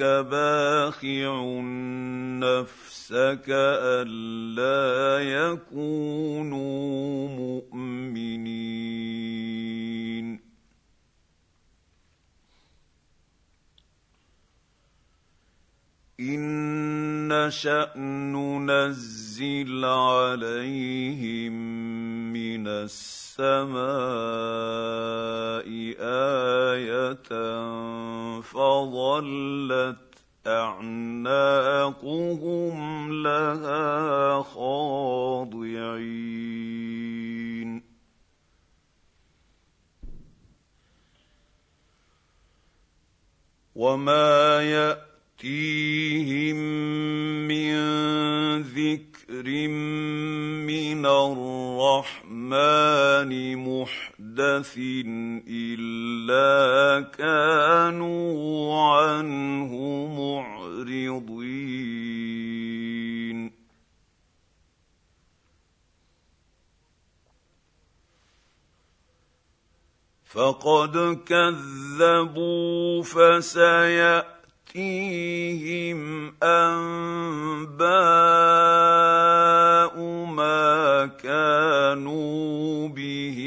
لعلك باخع نفسك ألا يكونوا مؤمنين. إن نشا ننزل عليهم من السماء فظلت فسياتيهم أنباء ما كانوا به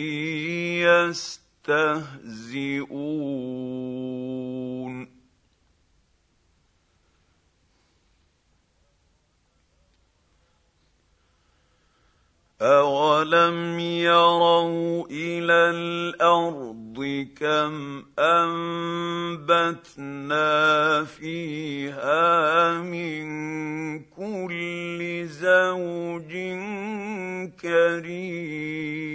يستهزئون. اولم يروا إلى الأرض كم أنبتنا فيها من كل زوج كريم.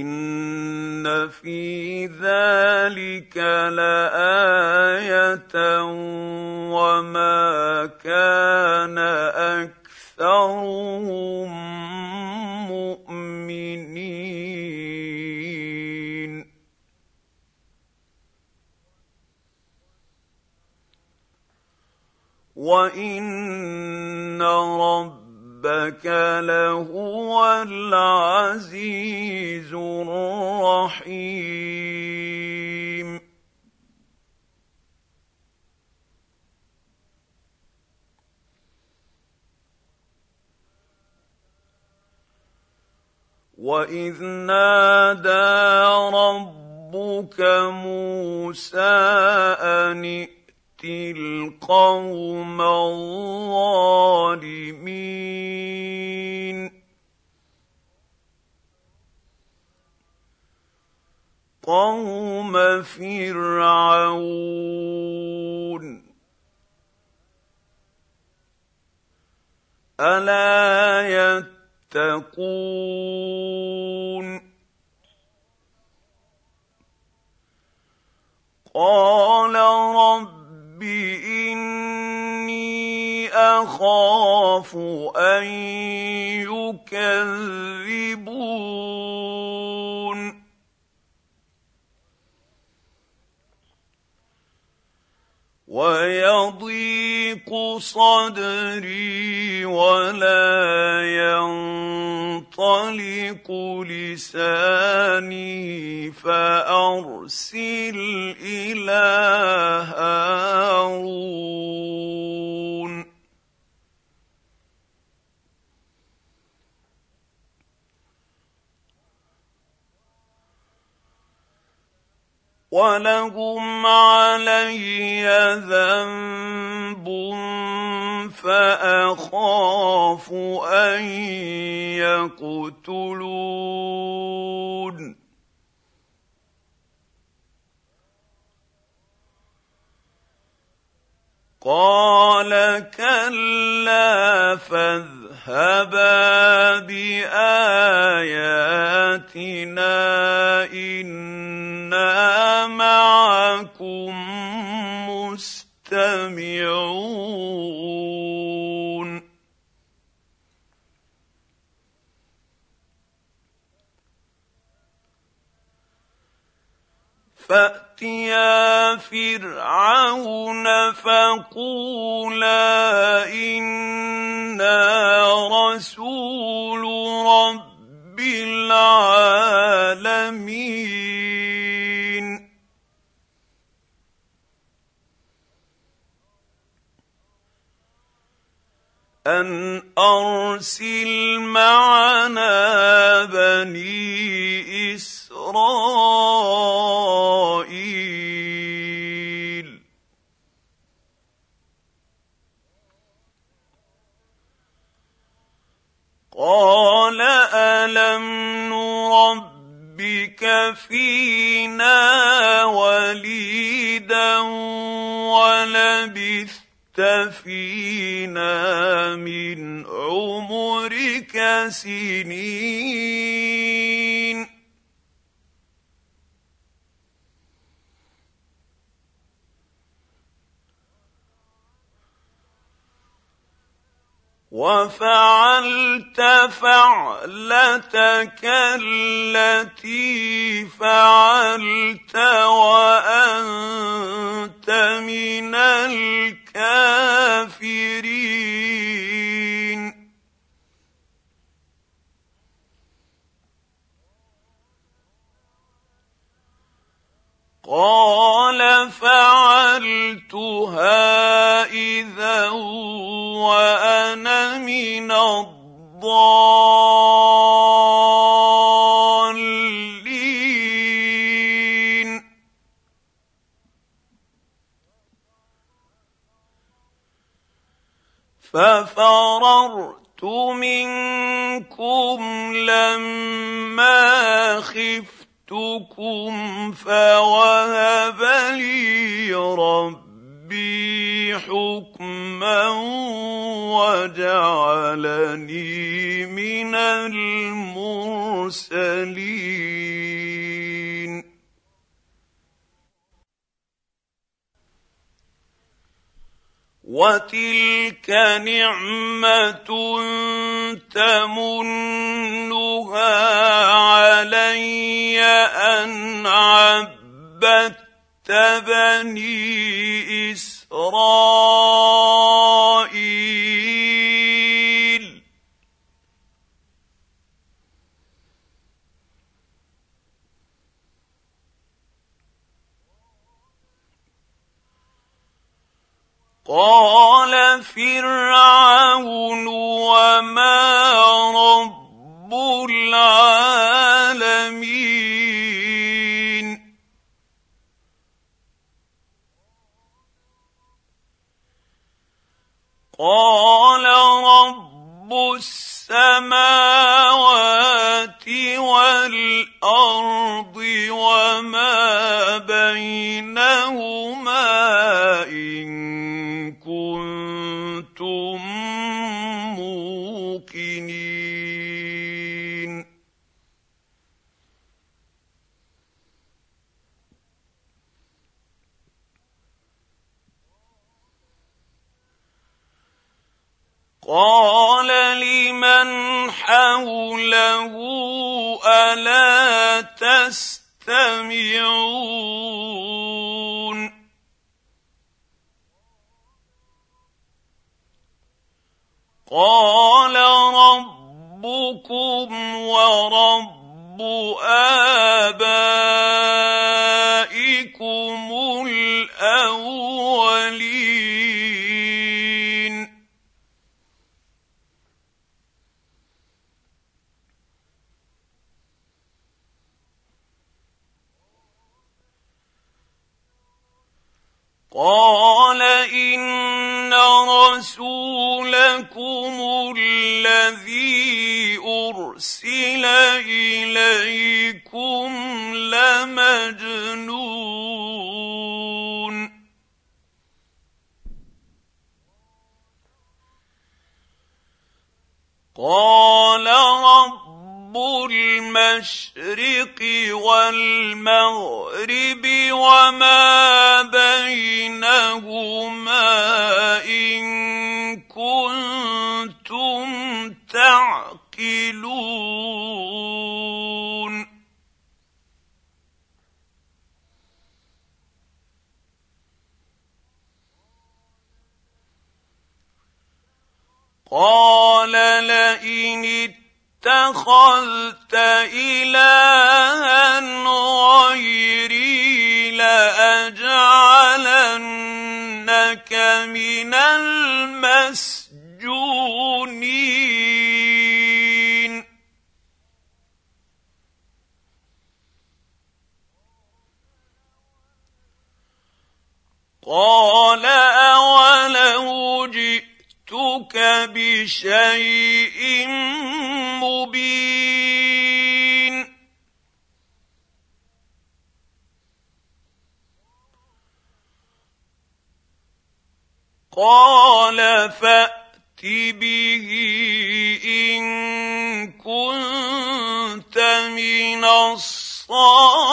ان في ذلك لايه وما كان اكثرهم مؤمنين. وان ربك لهو العزيز الرحيم. واذ نادى ربك موسى ان القوم الظالمين. قوم فرعون. ألا يتقون. قال رب اني اخاف ان يكذبون ويضيق صدري ولا ينطلق لساني فأرسل إلى هارون. ولهم علي ذنب فاخاف ان يقتلون قال كلا فذ اذهبا بآياتنا إنا معكم مستمعون. فأتيا فرعون فقولا إنا رسول رب العالمين. أن أرسل معنا بني إسرائيل. قال ألم نربك فينا وليدا ولبثت فينا من عمرك سنين وفعلت فعلتك التي فعلت وأنت من الكافرين. قال فعلتها إذا وأنا من الضالين. ففررت منكم لما خفت جئتكم فوهب لي ربي حكما وجعلني من المرسلين وتلك نعمه تمنها علي ان عبدت بني اسرائيل قال فرعون وما رب العالمين. قال رب السماوات والأرض وما بينهما قال لمن حوله ألا تستمعون؟ قال ربكم ورب آبائكم الأولين. قال إن رسولكم الذي أرسل إليكم لمجنون. قال رب رب المشرق والمغرب وما بينهما إن كنتم تعقلون قال لئن اتخذت إلها غيري لأجعلنك من المسجونين. قال جئتك بشيء مبين قال فات به ان كنت من الصادقين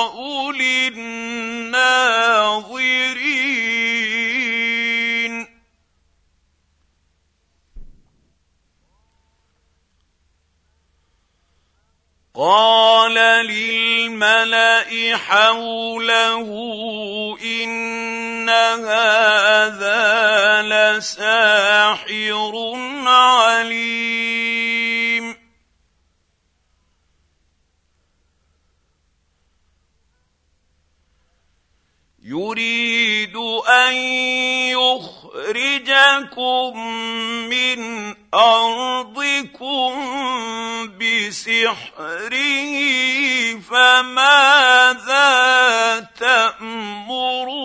قال للملا حوله ان هذا لساحر عليم يريد ان يخرجكم من ارضكم بسحره فماذا تأمرون؟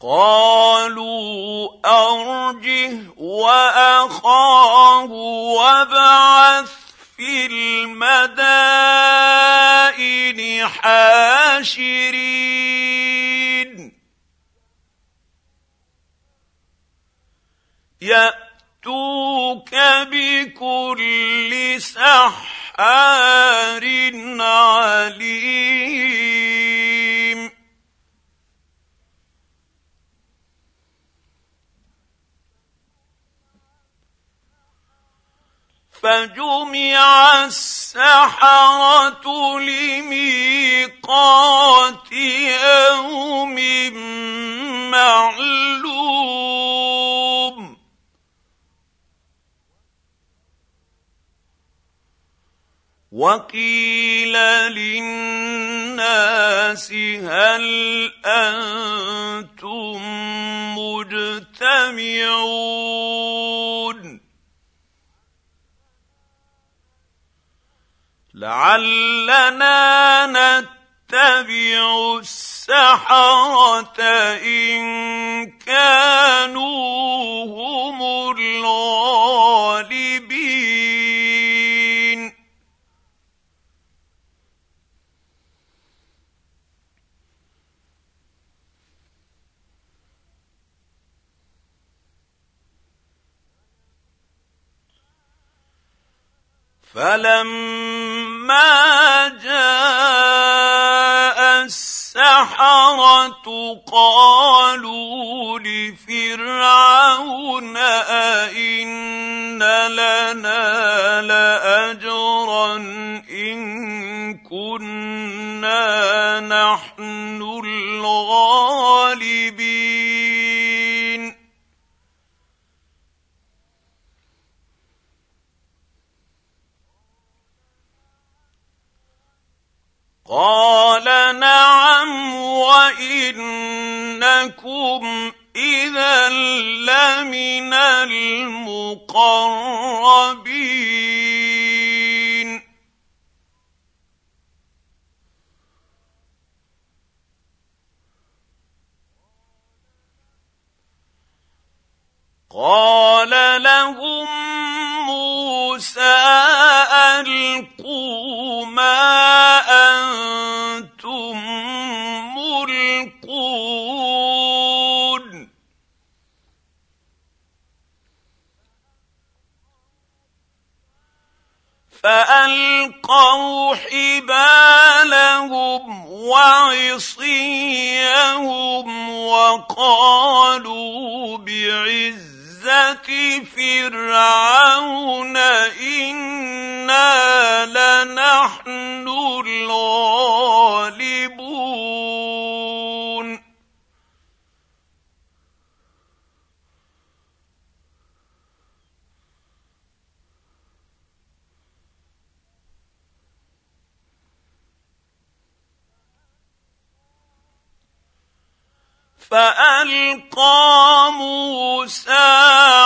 قالوا أرجه وأخاه وابعث في المدائن حاشرين. يأتوك بكل سحار عليم. فجمع السحرة لميقات يوم معلوم. وقيل للناس هل أنتم مجتمعون؟ لعلنا نتبع السحرة إن كانوا هم الغالبين. فلما جاء السحرة قالوا لفرعون أئن لنا لأجرا إن كنا نحن وانكم إذا لمن المقربين. قال لهم موسى ألقوا ما أنتم فألقوا حبالهم وعصيهم وقالوا بعز عزه فرعون إنا لنحن الغالبون فألقى موسى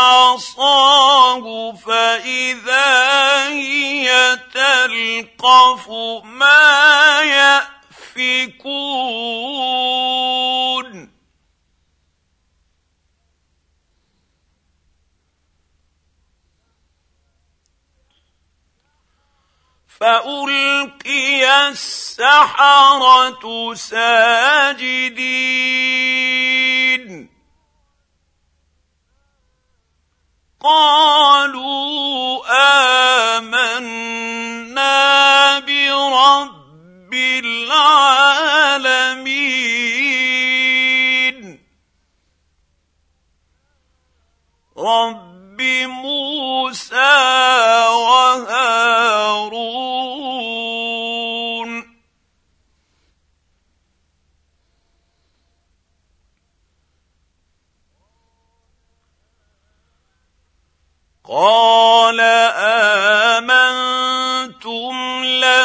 عصاه فإذا هي تلقف ما يأفكون. فألقي السحرة ساجدين. قالوا آمنا برب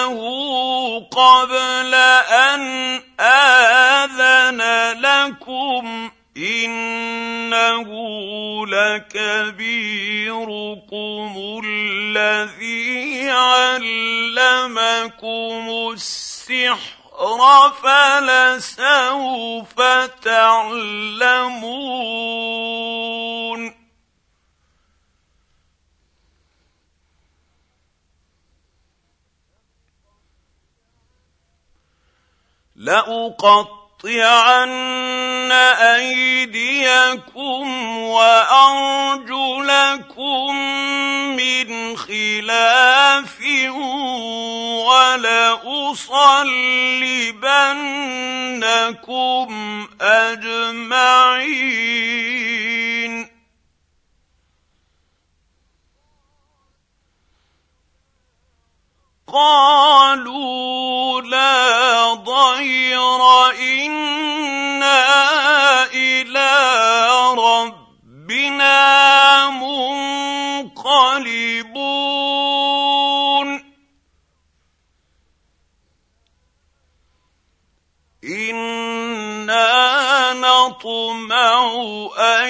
له قبل أن آذن لكم إنه لكبيركم الذي علمكم السحر فلسوف تعلمون لأقطعن أيديكم وأرجلكم من خلاف ولأصلبنكم أجمعين قالوا لا ضير إنا إلى ربنا منقلبون. إنا نطمع أن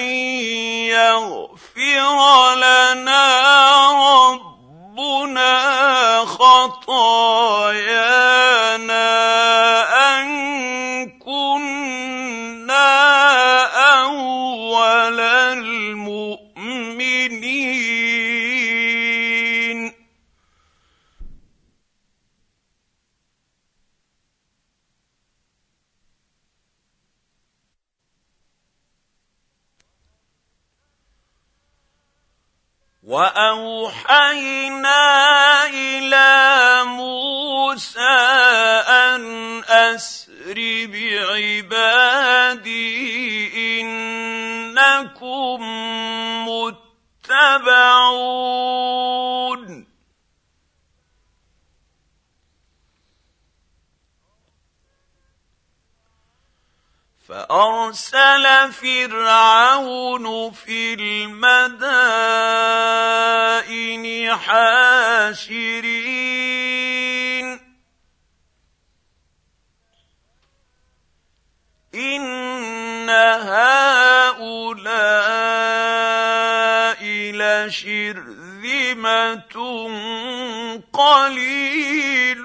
يغفر تتبعون فأرسل فرعون في المدائن حاشرين. إن هؤلاء شرذمه قليلون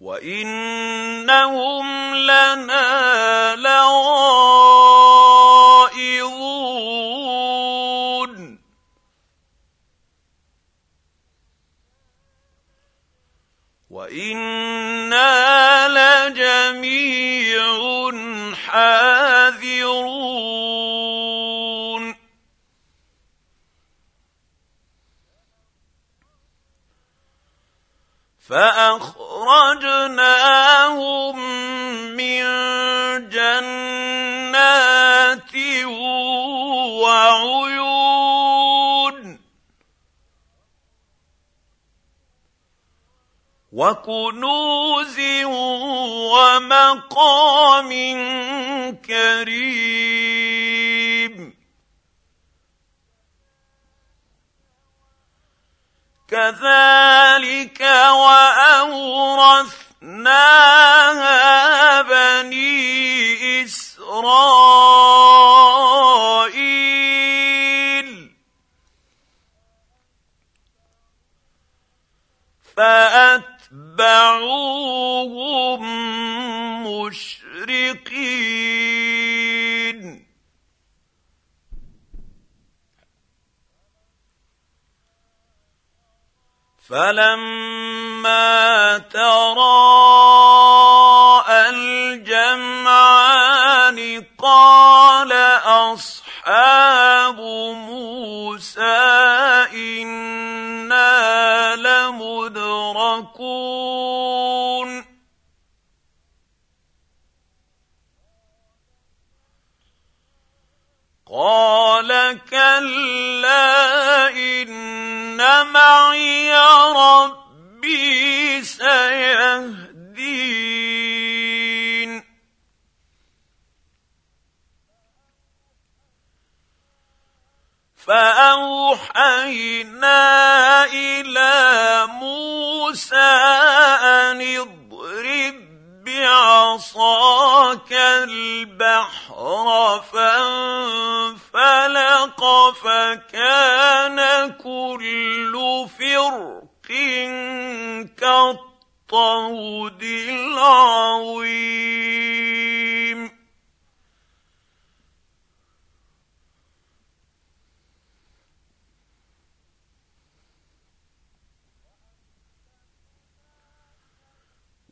وانهم لنا لغائظون وأنا فأخرجناهم من جنات وعيون. وكنوز ومقام كريم. كذلك وأورثناها بني إسرائيل. فأتبعوهم مشرقين. فلما تراءى الجمعان قال اصحاب موسى أنا لمدركون قال كلا معي ربي سيهدين. فأوحينا إلى موسى اضرب بعصاك البحر فانفلق فكان كل فرق كالطود العظيم.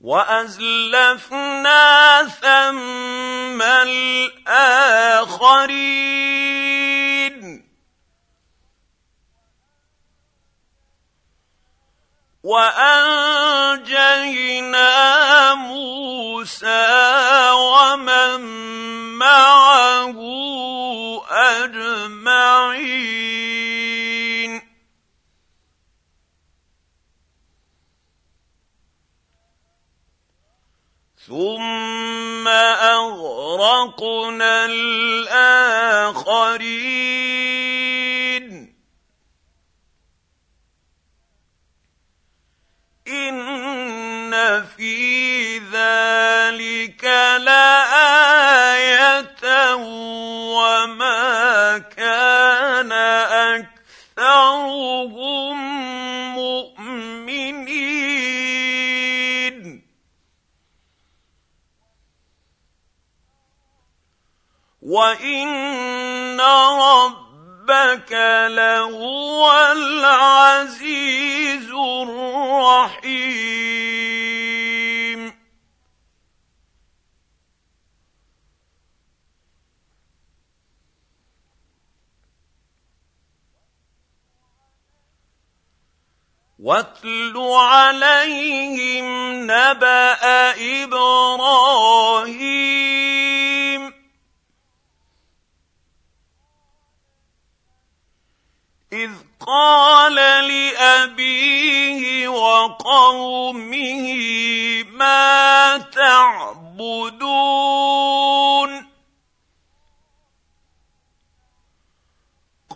وأزلفنا ثم الآخرين. وأنجينا موسى ومن معه أجمعين. ثم أغرقنا الآخرين. إن في ذلك لآية وما كان أكثرهم وان ربك لهو العزيز الرحيم واتل عليهم نبا إبراهيم إذ قال لأبيه وقومه ما تعبدون؟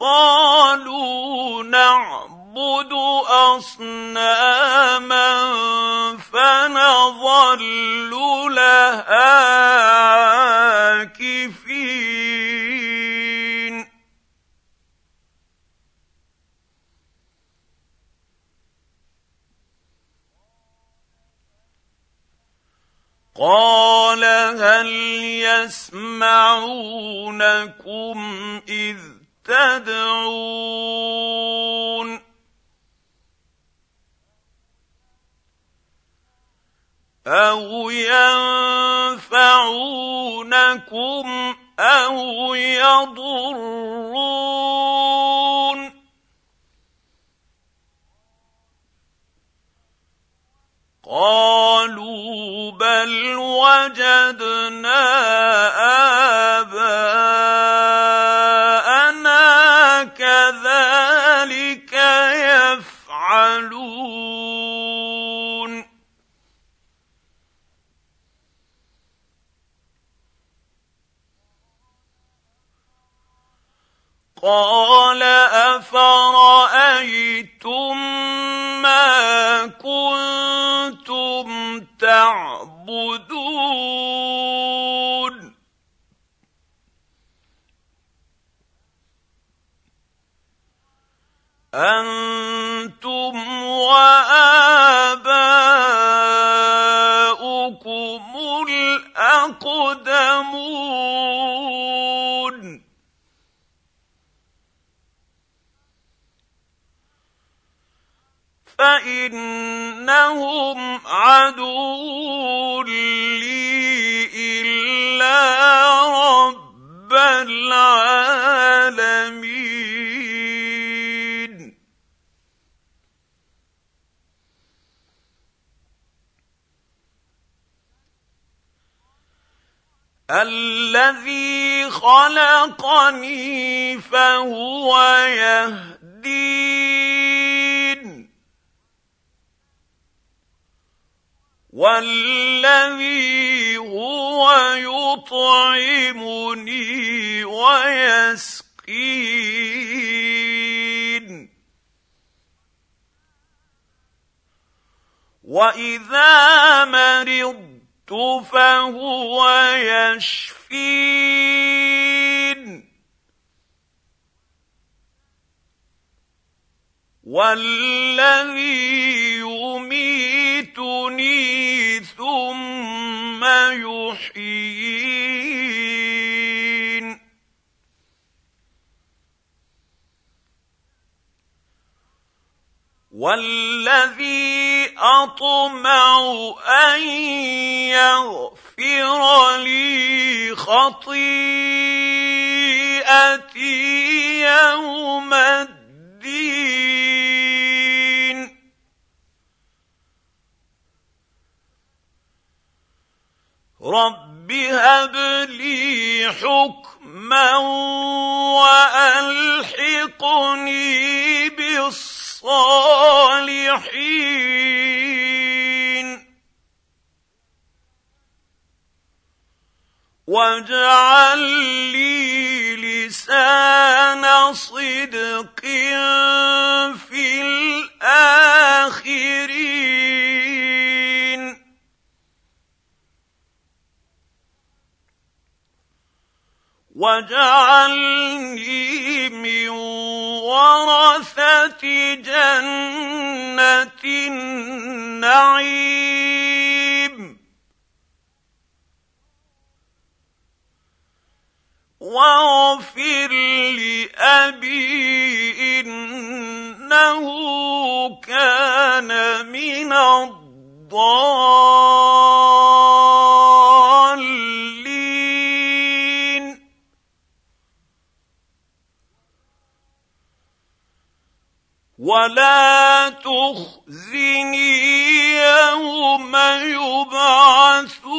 قالوا نعبد أصناما فنظل عاكفين قال هل يسمعونكم إذ تدعون؟ أو ينفعونكم أو يضرون؟ قالوا بل وجدنا آباءنا كذلك يفعلون. قال أفرأيتم تعبدون أنتم وآباؤكم الأقدمون. فإنهم عدو لي إلا رب العالمين. الذي خلقني فهو يهدين والذي هو يطعمني ويسقين. وإذا مرضت فهو يشفين. والذي يميتني ثم يحيين. والذي أطمع أن يغفر لي خطيئتي يوم الدين. رب هب لي حكما والحقني بالصالحين واجعل لي لسان صدق في الاخرين واجعلني من ورثه جنه النعيم واغفر لابي انه كان من الضالين ولا تخزني يوم يبعثون.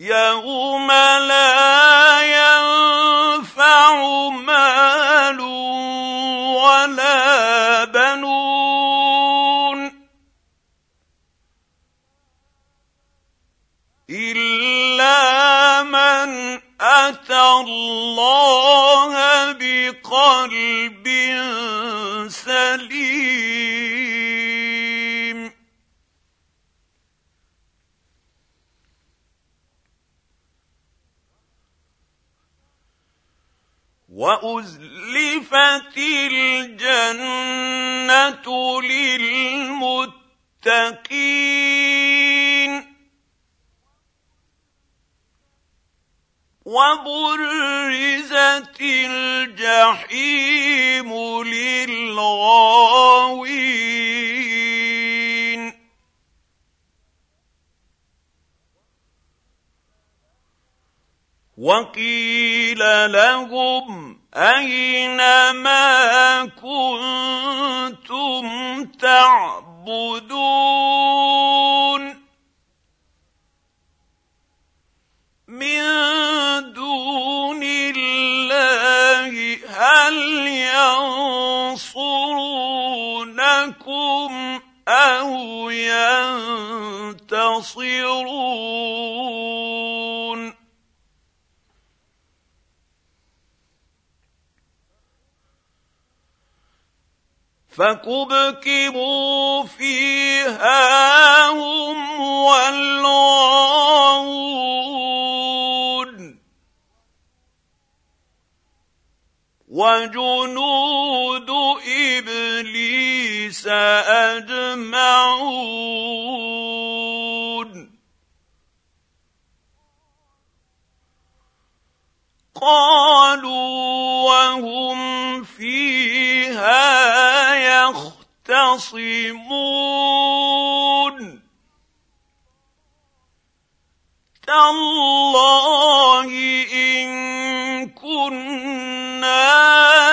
يوم لا ينفع مال ولا الله بقلب سليم. وأزلفت الجنة للمتقين. وبرزت الجحيم للغاوين. وقيل لهم أين ما كنتم تعبدون؟ من دون الله هل ينصرونكم أو ينتصرون؟ فكبكبوا فيها هم والغاوون. وجنود إبليس أجمعون. قالوا وهم فيها يختصمون تالله إن كنا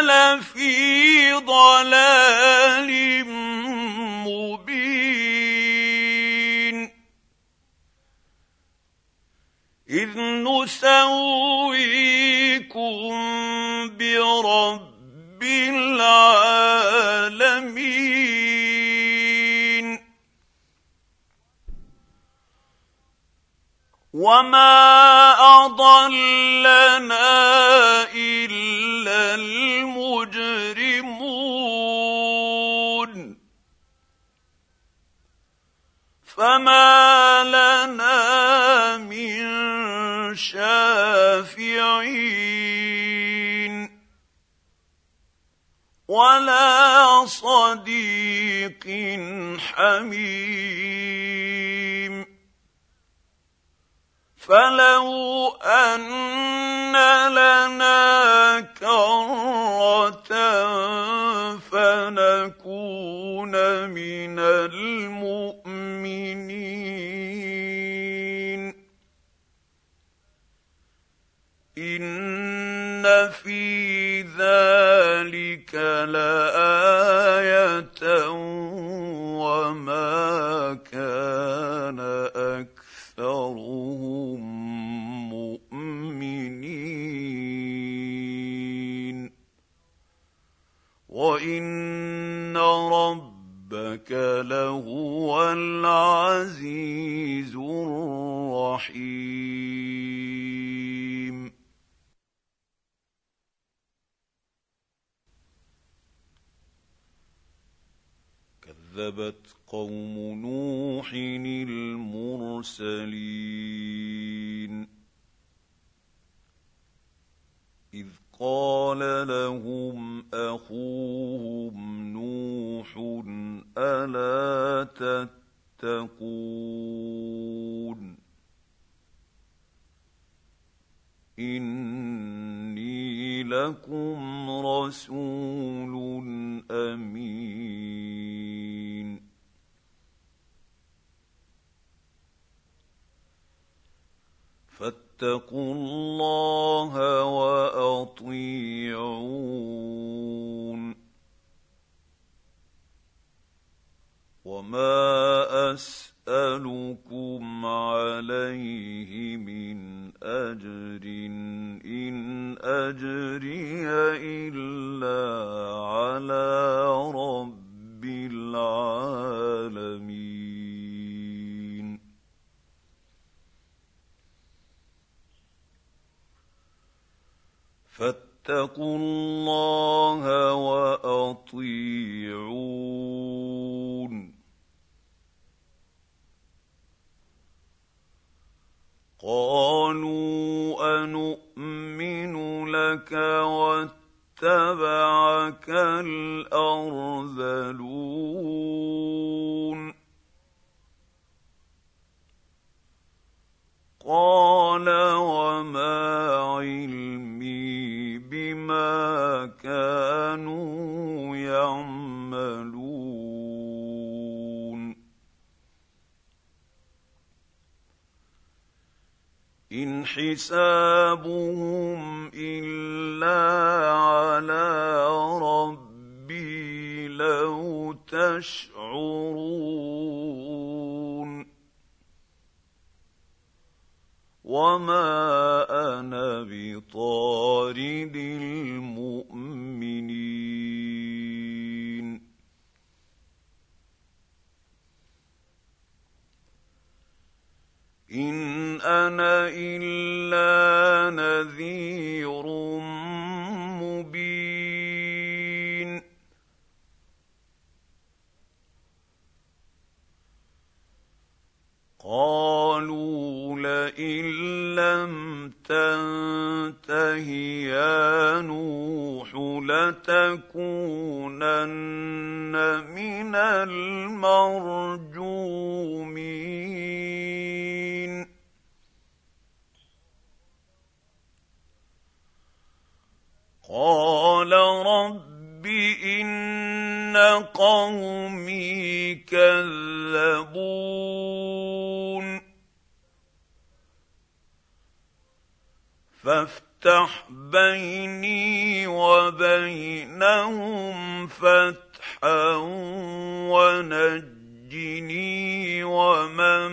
لفي ضلال مبين. إذ نسويكم برب العالمين. وما اضلنا الا المجرمون فما لنا من شافعين ولا صديق حميم فلو ان لنا كره فنكون من المؤمنين ان في ذلك لايه وما كان أكثرهم مؤمنين. وإن ربك لهو العزيز الرحيم. كذبت قوم نوح المرسلين. إذ قال لهم أخوهم نوح ألا تتقون؟ إني لكم رسول أمين. فاتقوا الله تشعرون وما أنا بطارد المؤمنين. ان أنا الا نذير مبين قالوا لئن لم تنته يا نوح لتكونن من المرجومين. قال رب إن قومي كذبون. فافتح بيني وبينهم فتحا ونجني ومن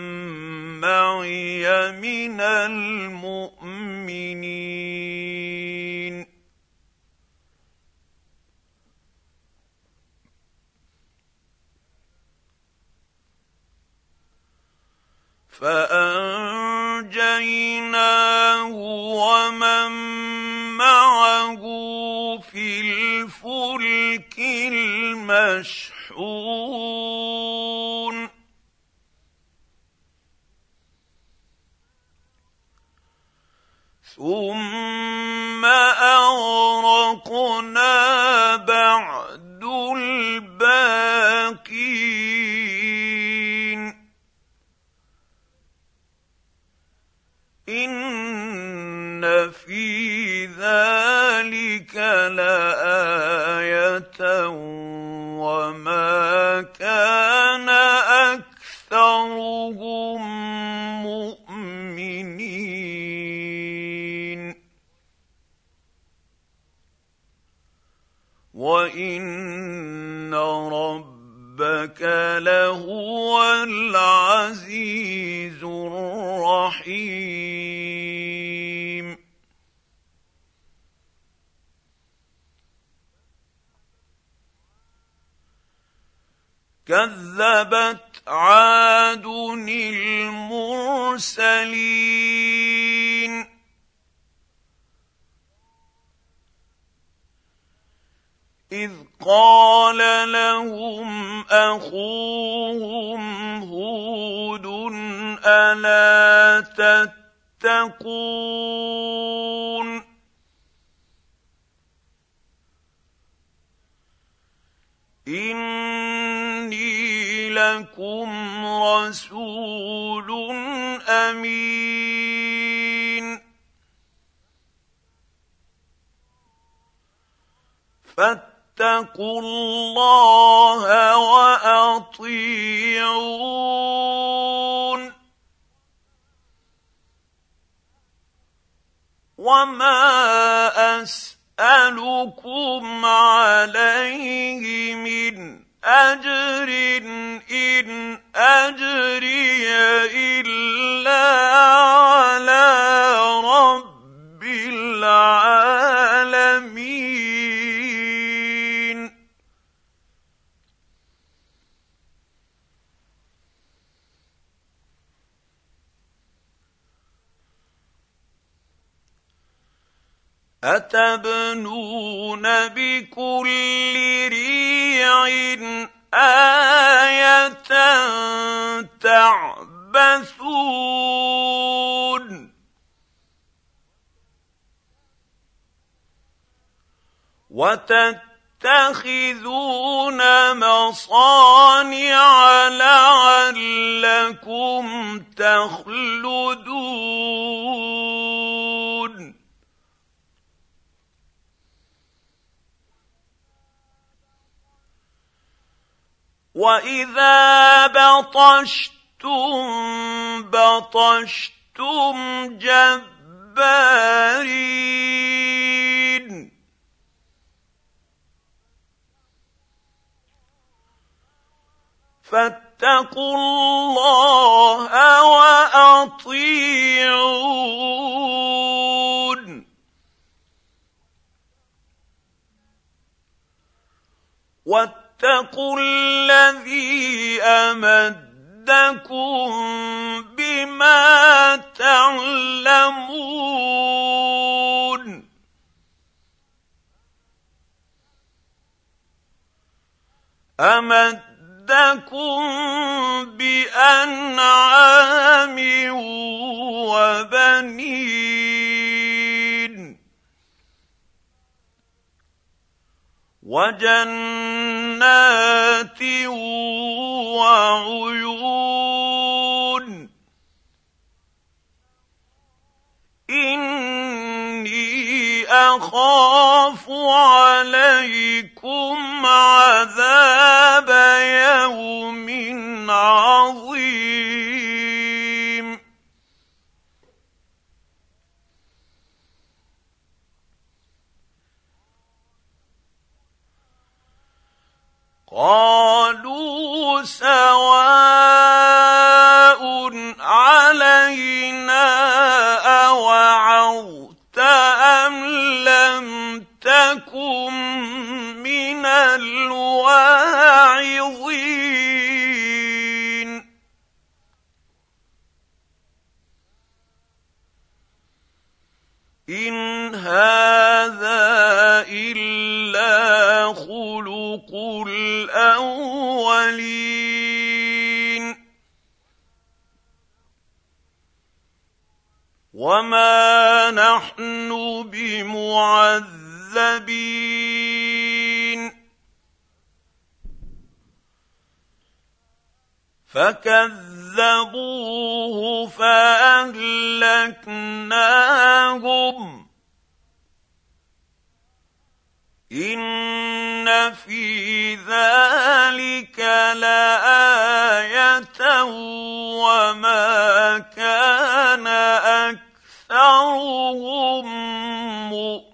معي من المؤمنين. فأنجيناه ومن معه في الفلك المشحون. ثم أغرقنا بعد الباقين. ان في ذلك لايه وما كان اكثرهم مؤمنين وان ربك لهو العزيز الرحيم كذبت عاد المرسلين. إذ قال لهم أخوهم هود ألا تتقون؟ اني لكم رسول امين فاتقوا الله واطيعون وما اسالكم عليه من أجر إن أجري إلا على رب العالمين. أتبنون بكل ريع آية تعبثون؟ وتتخذون مصانع لعلكم تخلدون. واذا بطشتم بطشتم جبارين فاتقوا الله واطيعون واتقوا الذي امدكم بما تعلمون امدكم بانعام وبنين وجنات وعيون. إني أخاف عليكم عذاب يوم عظيم. قالوا سواء فكذبوه فأهلكناهم. إن في ذلك لآية وما كان أكثرهم مؤمنين.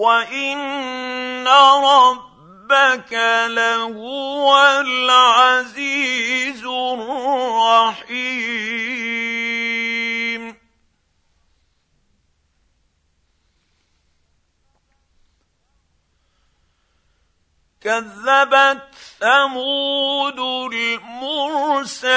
وان ربك لهو العزيز الرحيم كذبت ثمود المرسلين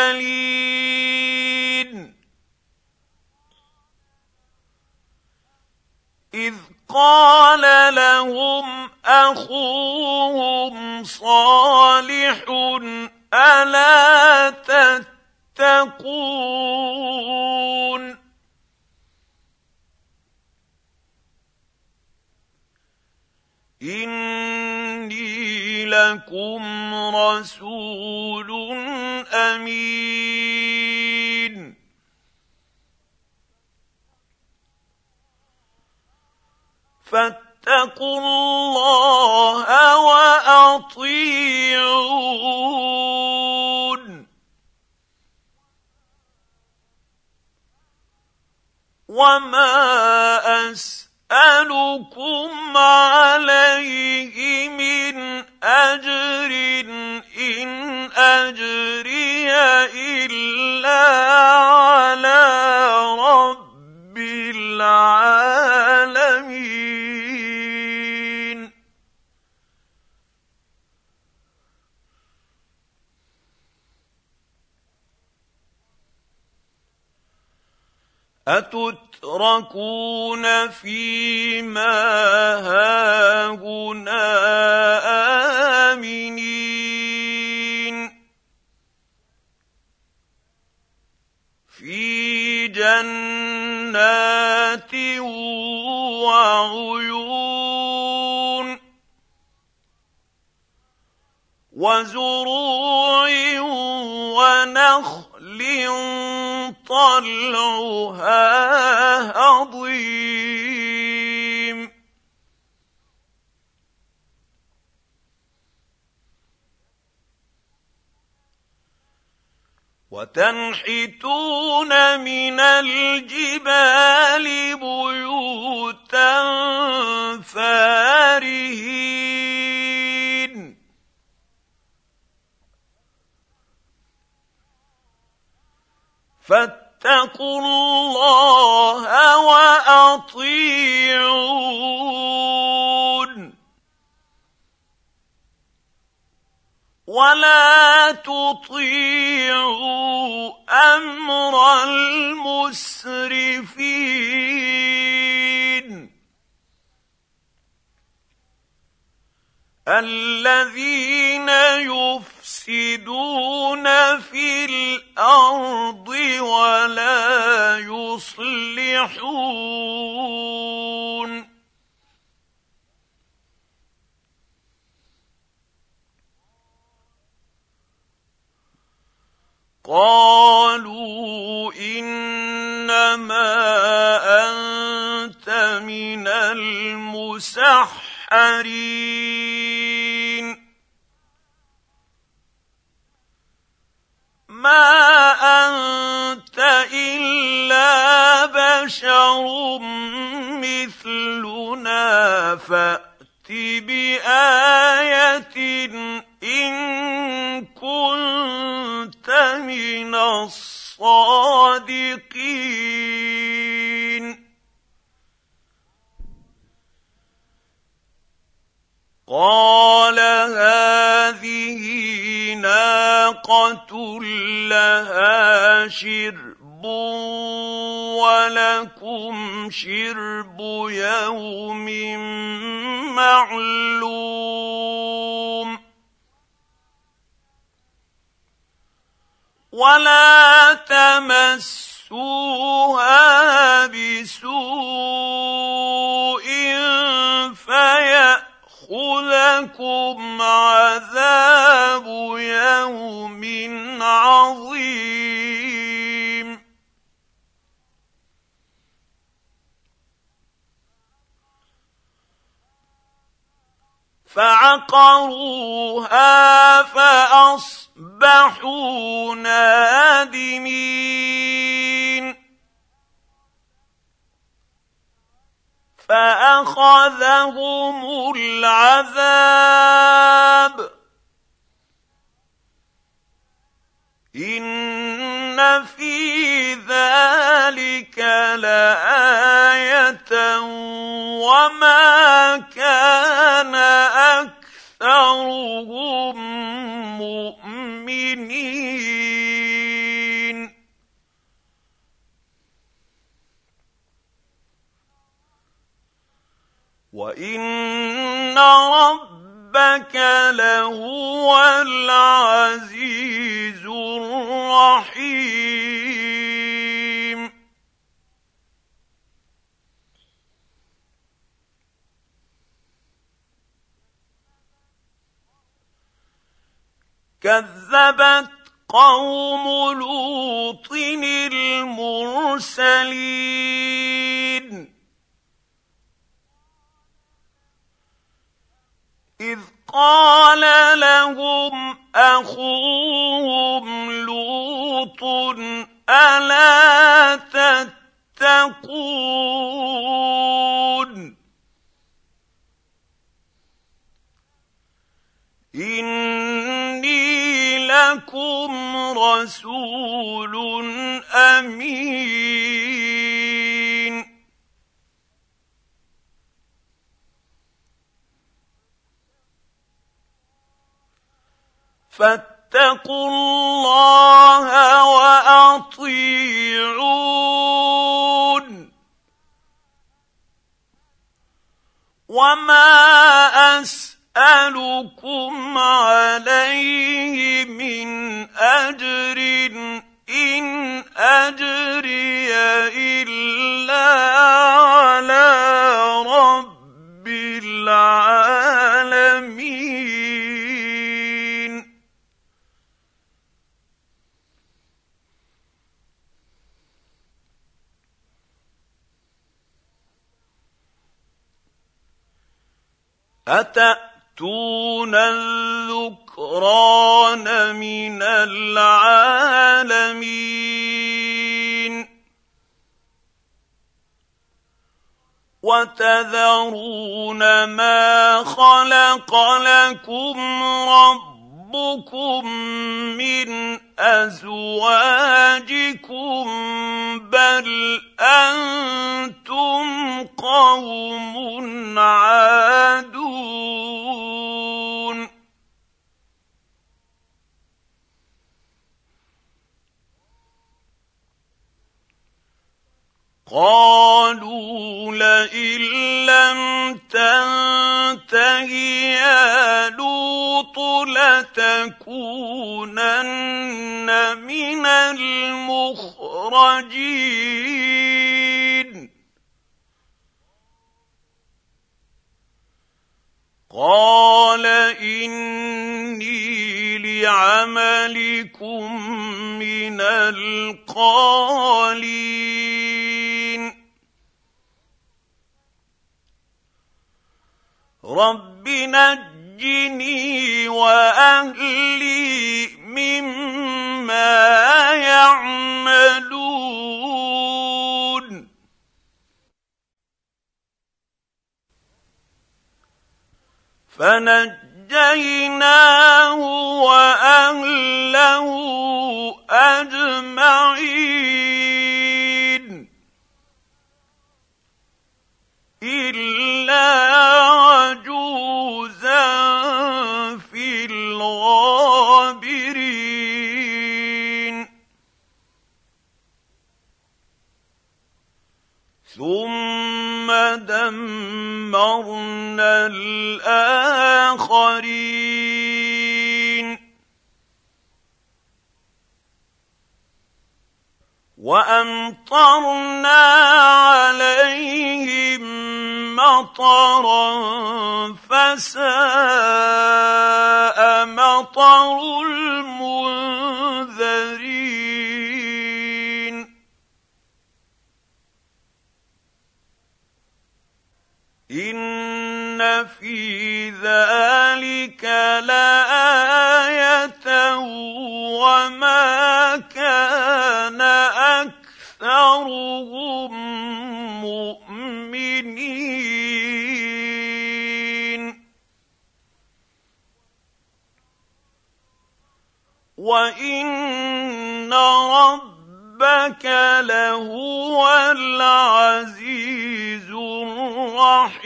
اذ قال لهم أخوهم صالح ألا تتقون؟ إني لكم رسول أمين. فاتقوا الله وأطيعون. وما أسألكم عليه من أجر إن أجري إلا على رب العالمين. أتتركون فيما هاهنا آمنين في جنات وعيون وزروع ونخل طلعها هضيم وتنحتون من الجبال بيوتا فارهين. فاتقوا الله وأطيعون. ولا تطيعوا أمر المسرفين. الذين يفسدون في الأرض ولا يصلحون. قالوا إنما أنت من المسحرين. ما انت الا بشر مثلنا فات بايه ان كنت من الصادقين قال هذه ناقة لها شرب ولكم شرب يوم معلوم ولا تمسوها بسوء فياخذكم عذاب يوم عظيم. فعقروها فاصبحوا نادمين. فأخذهم العذاب. إن في ذلك لآية وما كان أكثرهم لهو العزيز الرحيم. كذبت قوم لوط المرسلين. إذ قال لهم أخوهم لوط ألا تتقون؟ إني لكم رسول أمين. فاتقوا الله وأطيعون. وما أسألكم عليه من أجر إن أجري إلا على رب العالمين. اتاتون الذكران من العالمين وتذرون ما خلق لكم ربكم من أزواجكم بل أنتم قوم عادون. قالوا لئن لم تنته يا لوط لتكونن من المخرجين. قال إني لعملكم من القالين. رب نجني واهلي مما يعملون فنجيناه واهله اجمعين إلا عجوزا في الغابرين. ثم دمرنا الآخرين. وأمطرنا عليهم مطرا فساء مطر المنذرين. إن في ذلك لآية وما كان أكثرهم مؤمنين. وان ربك لهو العزيز الرحيم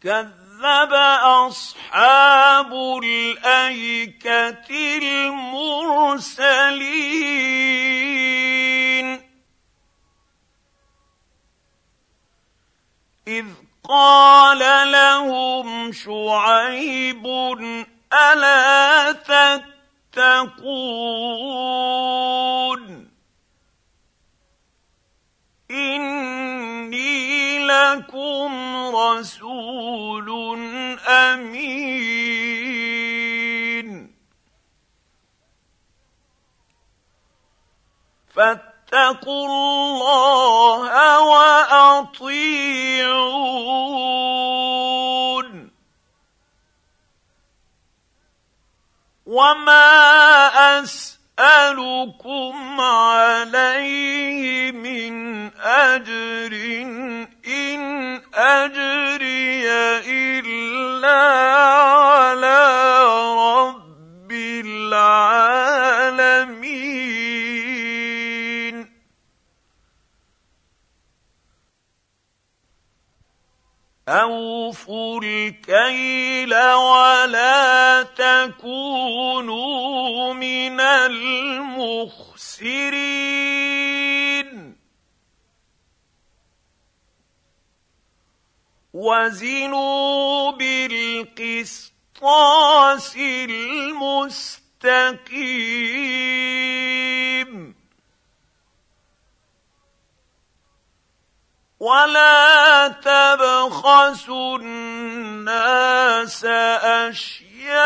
كذب اصحاب الايكه المرسلين اذ قال لهم شعيب ألا تتقون؟ إني لكم رسول أمين. فاتقوا الله وأطيعون. وما أسألكم عليه من أجر إن أجري إلا على رب العالمين. اوفوا الكيل ولا تكونوا من المخسرين وزنوا بالقسط الصراط المستقيم ولا تبخسوا الناس اشياءهم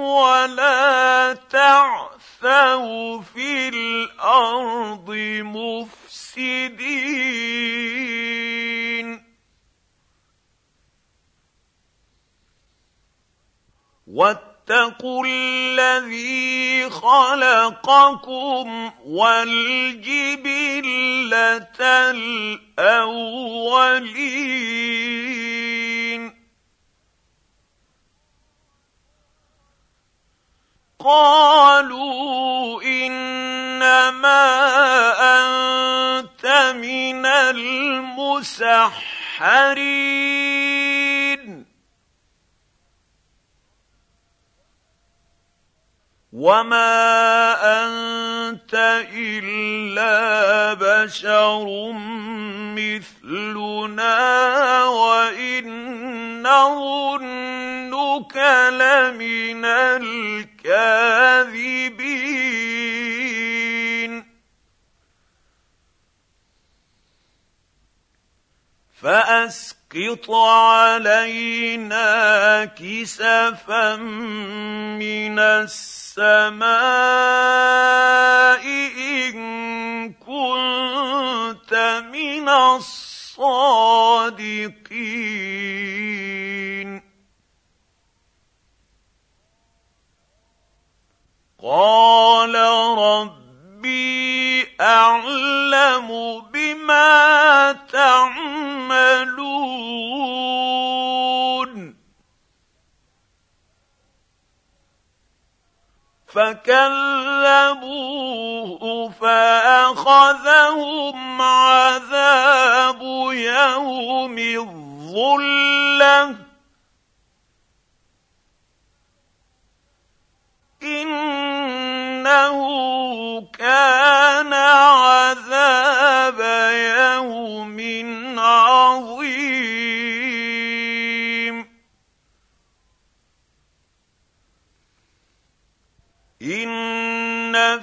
ولا تعثوا في الأرض مفسدين واتقوا الذي خلقكم والجبلة الأولين. قالوا إنما أنت من المسحرين. وما انت الا بشر مثلنا وان نظنك لمن الكاذبين فاسقط علينا كسفا من السماء السماء إن كنت من الصادقين. قال فكذبوه فأخذهم عذاب يوم الظلة. إنه كان عذاب يوم عظيم ان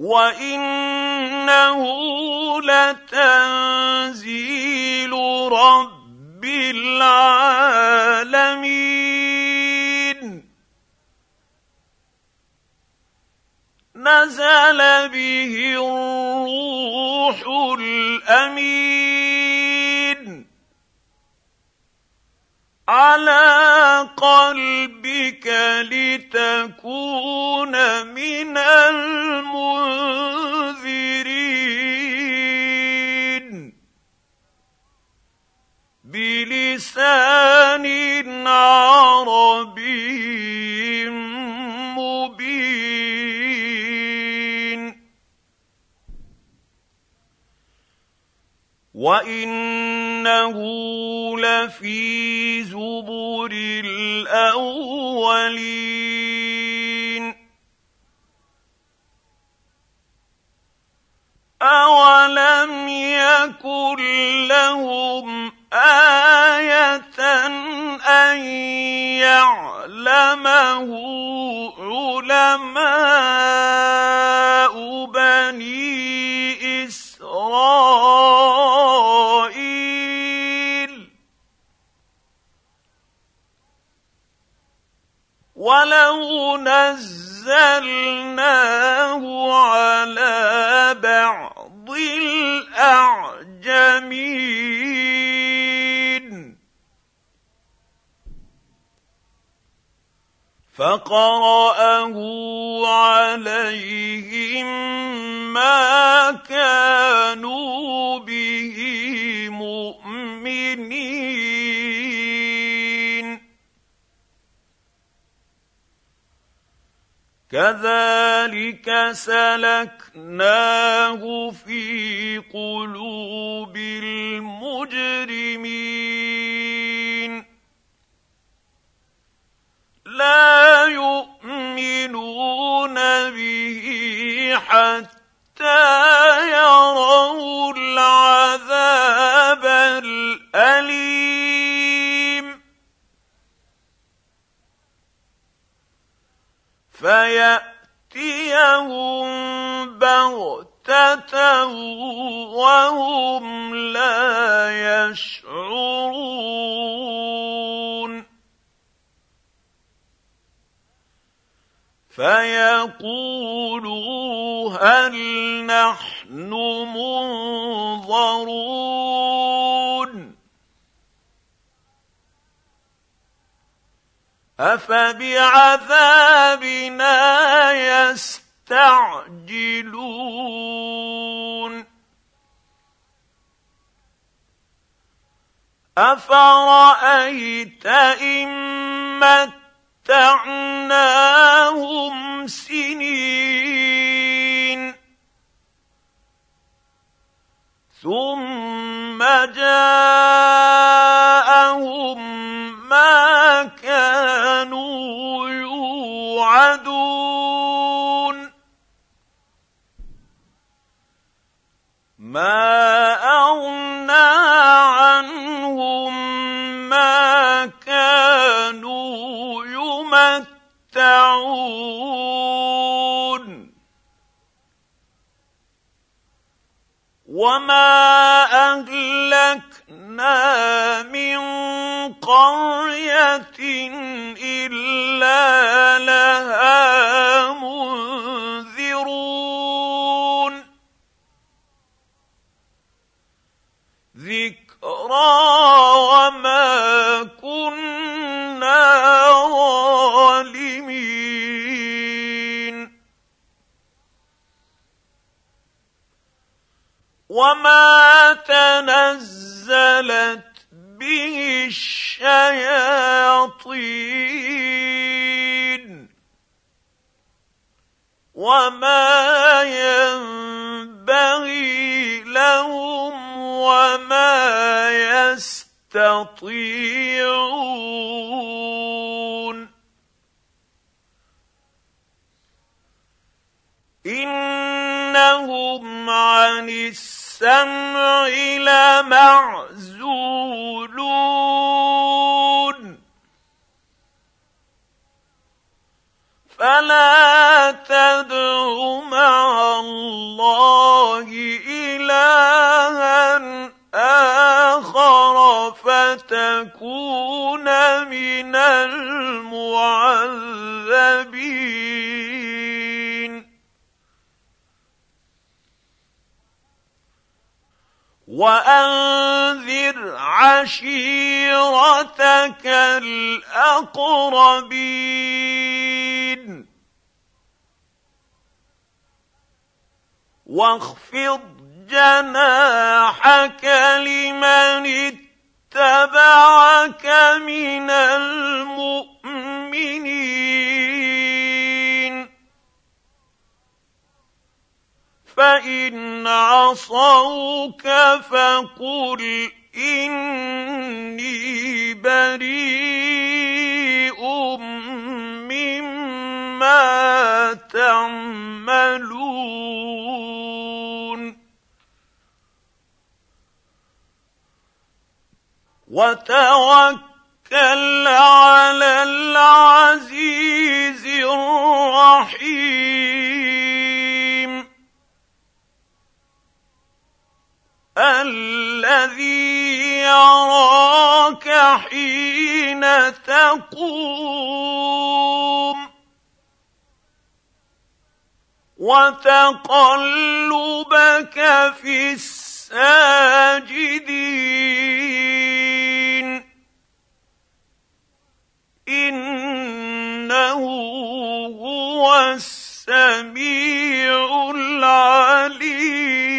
وانه لتنزيل رب العالمين نزل به الروح الامين على قلبك لتكون من المنذرين. بلسان عربي مبين. وانه لفي زبر الاولين اولم يكن لهم إيه ان يعلمه علماء بني اسرائيل ولو نزلناه على بعض الاعجمين فقراه عليهم ما كانوا به كذلك سلكناه في قلوب المجرمين. لا يؤمنون به حتى يروا العذاب الأليم. فيأتيهم بغتة وهم لا يشعرون. فيقولوا هل نحن منظرون. أفبعذابنا يستعجلون؟ أفرأيت إن متعناهم سنين؟ ثم جاءهم يوعدون ما أغنى عنهم ما كانوا يمتعون. وما أهلكنا من قرية إلا لها منذرون. ذكرى وما كنا ظالمين. وما تنزلت به الشياطين وما ينبغي لهم وما يستطيعون. إنهم عن السمع لمعزولون. فلا تدع مع الله إلها آخر فتكون من المعذبين. وأنذر عشيرتك الأقربين. واخفض جناحك لمن اتبعك من المؤمنين. فإن عصوك فقل إني بريء مما تعملون. وتوكل على العزيز الرحيم. الذي يراك حين تقوم. وتقلبك في الساجدين. إنه هو السميع العليم.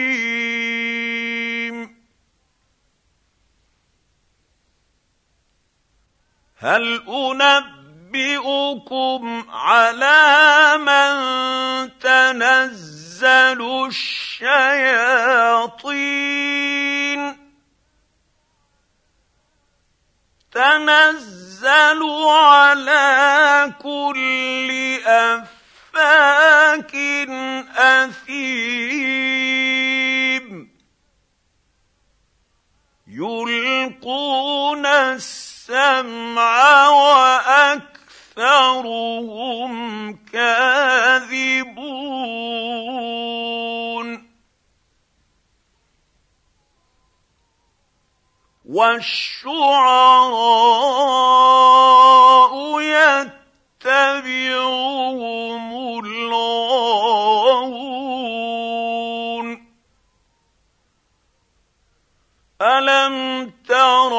هل انبئ أنبئكم على من تنزل الشياطين؟ تنزل على كل أفاك أثيم. يلقون السمع وأكثرهم كاذبون. والشعراء يتبعهم الغاوون. الم تر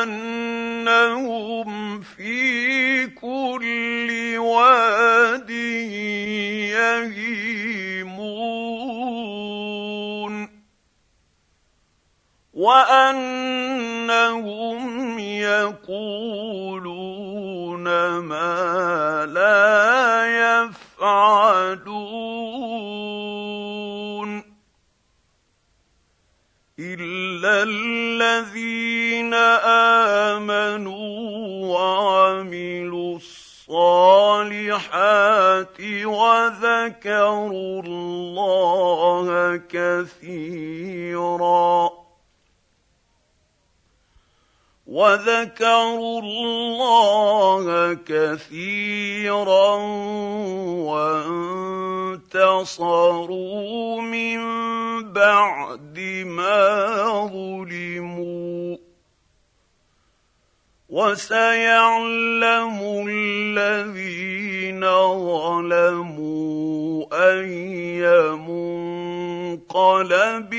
انهم في كل واد يهيمون وانهم يقولون ما لا يفعلون الا الذين امنوا وعملوا الصالحات وذكروا الله كثيرا وذكروا الله كثيرا وانتصروا من بعد ما ظلموا. وسيعلم الذين ظلموا أي منقلب منقلبه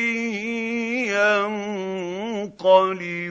ينقلبون